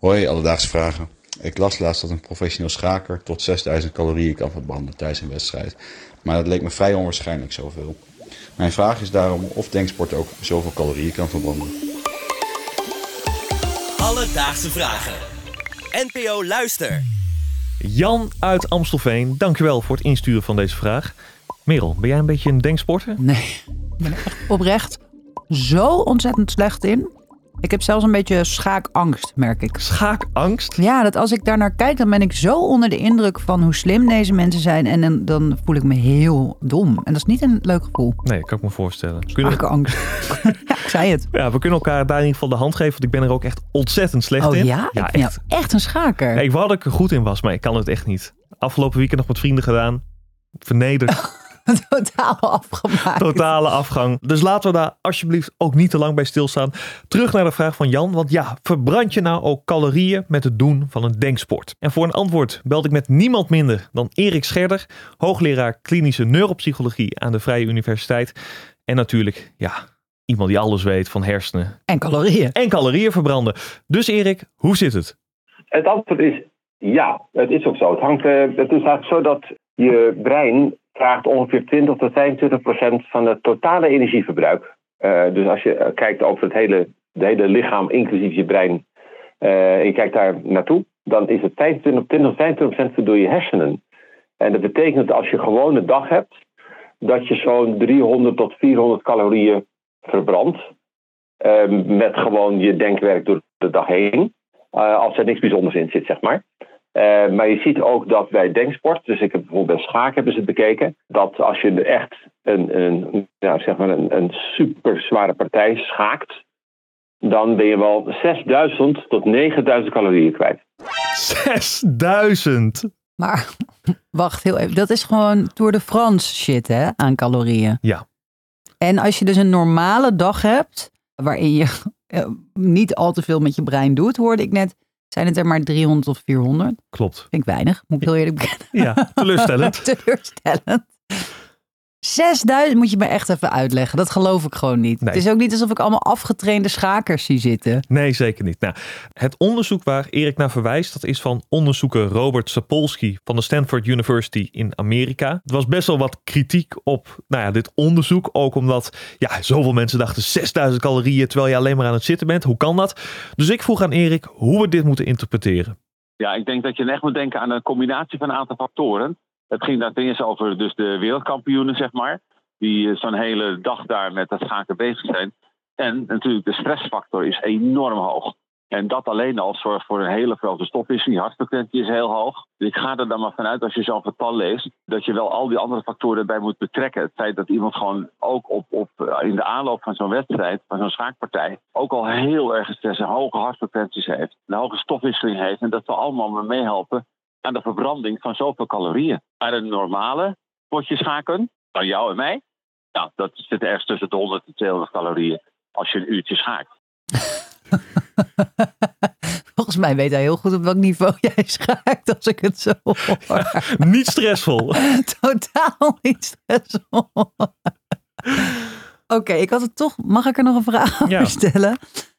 Hoi, alledaagse vragen. Ik las laatst dat een professioneel schaker tot 6000 calorieën kan verbranden tijdens een wedstrijd. Maar dat leek me vrij onwaarschijnlijk zoveel. Mijn vraag is daarom of denksport ook zoveel calorieën kan verbranden. Alledaagse vragen. NPO Luister. Jan uit Amstelveen, dankjewel voor het insturen van deze vraag. Merel, ben jij een beetje een denksporter? Nee, ik ben er echt oprecht zo ontzettend slecht in. Ik heb zelfs een beetje schaakangst, merk ik. Schaakangst? Ja, dat als ik daar naar kijk, dan ben ik zo onder de indruk van hoe slim deze mensen zijn. En dan, dan voel ik me heel dom. En dat is niet een leuk gevoel. Nee, kan ik me voorstellen. Kunnen, Schaakangst. ja, ik zei het. ja, we kunnen elkaar daar in ieder geval de hand geven, want ik ben er ook echt ontzettend slecht Oh in. ja? ik ben echt. echt een schaker. Ik wou dat ik er goed in was, maar ik kan het echt niet. Afgelopen weekend nog met vrienden gedaan. Vernederd. Totaal afgemaakt. Totale afgang. Dus laten we daar alsjeblieft ook niet te lang bij stilstaan. Terug naar de vraag van Jan. Want ja, verbrand je nou ook calorieën met het doen van een denksport? En voor een antwoord belde ik met niemand minder dan Erik Scherder, hoogleraar klinische neuropsychologie aan de Vrije Universiteit. En natuurlijk, ja, iemand die alles weet van hersenen En calorieën. en calorieën verbranden. Dus Erik, hoe zit het? Het antwoord is ja, het is ook zo. Het, hangt, eh, het is eigenlijk zo dat je brein vraagt ongeveer 20 tot 25 procent van het totale energieverbruik. Eh, dus als je eh, kijkt over het hele, het lichaam, inclusief je brein, eh, en je kijkt daar naartoe, dan is het 25, 20 tot 25 procent door je hersenen. En dat betekent dat als je gewoon een dag hebt, dat je zo'n 300 tot 400 calorieën verbrandt. met gewoon je denkwerk door de dag heen. Als er niks bijzonders in zit, zeg maar. Eh, maar je ziet ook dat bij denksport, dus ik heb bijvoorbeeld bij schaak hebben ze het bekeken, dat als je echt een, een, ja, zeg maar een, een super zware partij schaakt, dan ben je wel 6000 tot 9000 calorieën kwijt. 6000! Maar wacht heel even. Dat is gewoon Tour de France shit, hè? Aan calorieën. Ja. En als je dus een normale dag hebt, waarin je eh, niet al te veel met je brein doet, hoorde ik net, zijn het er maar 300 of 400. Klopt. Vind ik weinig, moet ik heel eerlijk bekennen. Ja, teleurstellend. Teleurstellend. 6000 moet je me echt even uitleggen. Dat geloof ik gewoon niet. Nee. Het is ook niet alsof ik allemaal afgetrainde schakers zie zitten. Nee, zeker niet. Nou, het onderzoek waar Erik naar verwijst, dat is van onderzoeker Robert Sapolsky van de Stanford University in Amerika. Er was best wel wat kritiek op nou ja, dit onderzoek, ook omdat ja, zoveel mensen dachten 6000 calorieën terwijl je alleen maar aan het zitten bent. Hoe kan dat? Dus ik vroeg aan Erik hoe we dit moeten interpreteren. Ja, ik denk dat je echt moet denken aan een combinatie van een aantal factoren. Het ging daar ten eerste over dus de wereldkampioenen, zeg maar. Die eh, zo'n hele dag daar met dat schaken bezig zijn. En natuurlijk de stressfactor is enorm hoog. En dat alleen al zorgt voor een hele grote stofwisseling. Je hartfrequentie is heel hoog. Dus ik ga er dan maar vanuit als je zo'n getal leest... dat je wel al die andere factoren bij moet betrekken. Het feit dat iemand gewoon ook op, op, eh, in de aanloop van zo'n wedstrijd... van zo'n schaakpartij... ook al heel erg stress en hoge hartfrequenties heeft... een hoge stofwisseling heeft... en dat we allemaal meehelpen aan de verbranding van zoveel calorieën. Maar een normale potje schaken, van jou en mij... Nou, dat zit ergens tussen de 100 en 200 calorieën als je een uurtje schaakt. Volgens mij weet hij heel goed op welk niveau jij schaakt als ik het zo hoor. Niet stressvol. Totaal niet stressvol. Oké, ik had het toch. Mag ik er nog een vraag over Ja. stellen?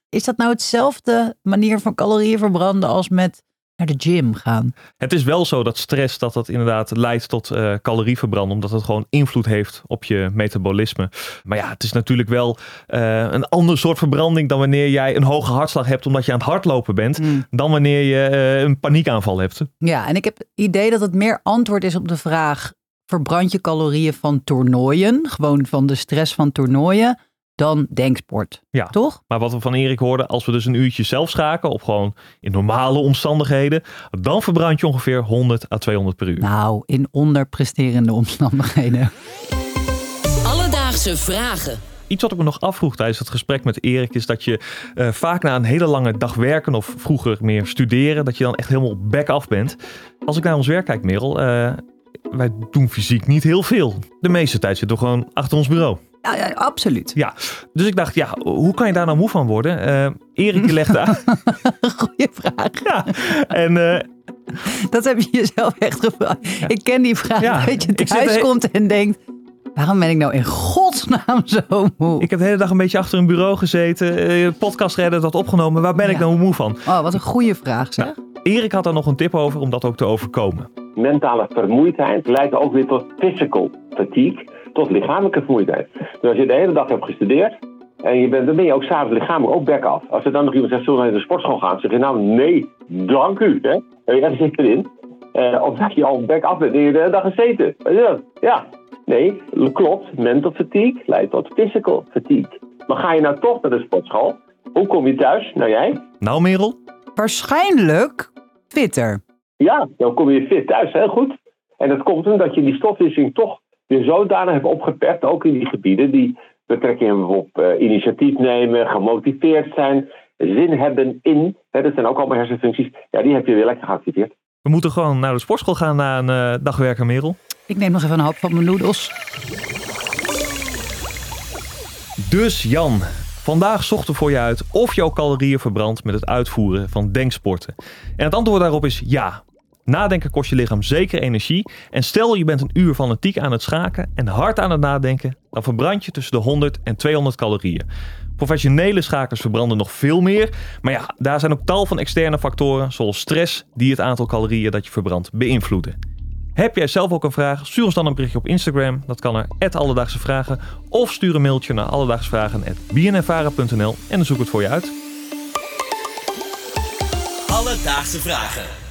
Is dat nou hetzelfde manier van calorieën verbranden als met naar de gym gaan? Het is wel zo dat stress dat dat inderdaad leidt tot eh calorieverbranden, omdat het gewoon invloed heeft op je metabolisme. Maar ja, het is natuurlijk wel eh, een ander soort verbranding dan wanneer jij een hoge hartslag hebt omdat je aan het hardlopen bent, Mm. dan wanneer je eh, een paniekaanval hebt. Ja, en ik heb het idee dat het meer antwoord is op de vraag: verbrand je calorieën van toernooien, gewoon van de stress van toernooien, dan denksport? Ja. Toch? Maar wat we van Erik hoorden, als we dus een uurtje zelf schaken, of gewoon in normale omstandigheden, dan verbrand je ongeveer 100 à 200 per uur. Nou, in onderpresterende omstandigheden. Alledaagse vragen. Iets wat ik me nog afvroeg tijdens het gesprek met Erik is dat je eh, vaak na een hele lange dag werken of vroeger meer studeren, dat je dan echt helemaal back af bent. Als ik naar ons werk kijk, Merel, eh, wij doen fysiek niet heel veel. De meeste tijd zitten we gewoon achter ons bureau. Ja, ja absoluut. Ja, dus ik dacht, ja, hoe kan je daar nou moe van worden? Eh, Erik die legde aan. Goeie vraag. ja, en eh, Dat heb je jezelf echt gevraagd. Ik ken die vraag Ja, dat je thuis komt en denkt... Waarom ben ik nou in godsnaam zo moe? Ik heb de hele dag een beetje achter een bureau gezeten, eh, podcast redden, dat opgenomen. Waar ben ik nou moe van? Oh, wat een goede vraag zeg. Erik had daar nog een tip over om dat ook te overkomen. Mentale vermoeidheid leidt ook weer tot physical fatigue, tot lichamelijke vermoeidheid. Dus als je de hele dag hebt gestudeerd en je bent, dan ben je ook s'avonds lichamelijk ook back af. Als er dan nog iemand zegt, zullen we naar de sportschool gaan? zeg je nou, nee, dank u. Hè? En je zit erin. Eh omdat je al back af bent en je de hele dag gezeten. Dat? Ja, nee, klopt. Mental fatigue leidt tot physical fatigue. Maar ga je nou toch naar de sportschool? Hoe kom je thuis? Nou jij? Nou, Merel? Waarschijnlijk fitter. Ja, dan kom je fit thuis, heel goed. En dat komt omdat je die stofwisseling toch weer zodanig hebt opgeperkt, ook in die gebieden die betrekking op eh, initiatief nemen, gemotiveerd zijn, zin hebben in, hè, dat zijn ook allemaal hersenfuncties, ja, die heb je weer lekker geactiveerd. We moeten gewoon naar de sportschool gaan na een eh, dag werken, Merel. Ik neem nog even een hap van mijn noedels. Dus Jan, vandaag zochten we voor je uit of jouw calorieën verbrandt met het uitvoeren van denksporten. En het antwoord daarop is ja. Nadenken kost je lichaam zeker energie. En stel je bent een uur fanatiek aan het schaken en hard aan het nadenken, dan verbrand je tussen de 100 en 200 calorieën. Professionele schakers verbranden nog veel meer. Maar ja, daar zijn ook tal van externe factoren, zoals stress, die het aantal calorieën dat je verbrandt beïnvloeden. Heb jij zelf ook een vraag? Stuur ons dan een berichtje op Instagram. Dat kan naar Alledaagse Vragen. Of stuur een mailtje naar alledaagsvragen.bnnvara.nl en dan zoek het voor je uit. Alledaagse vragen.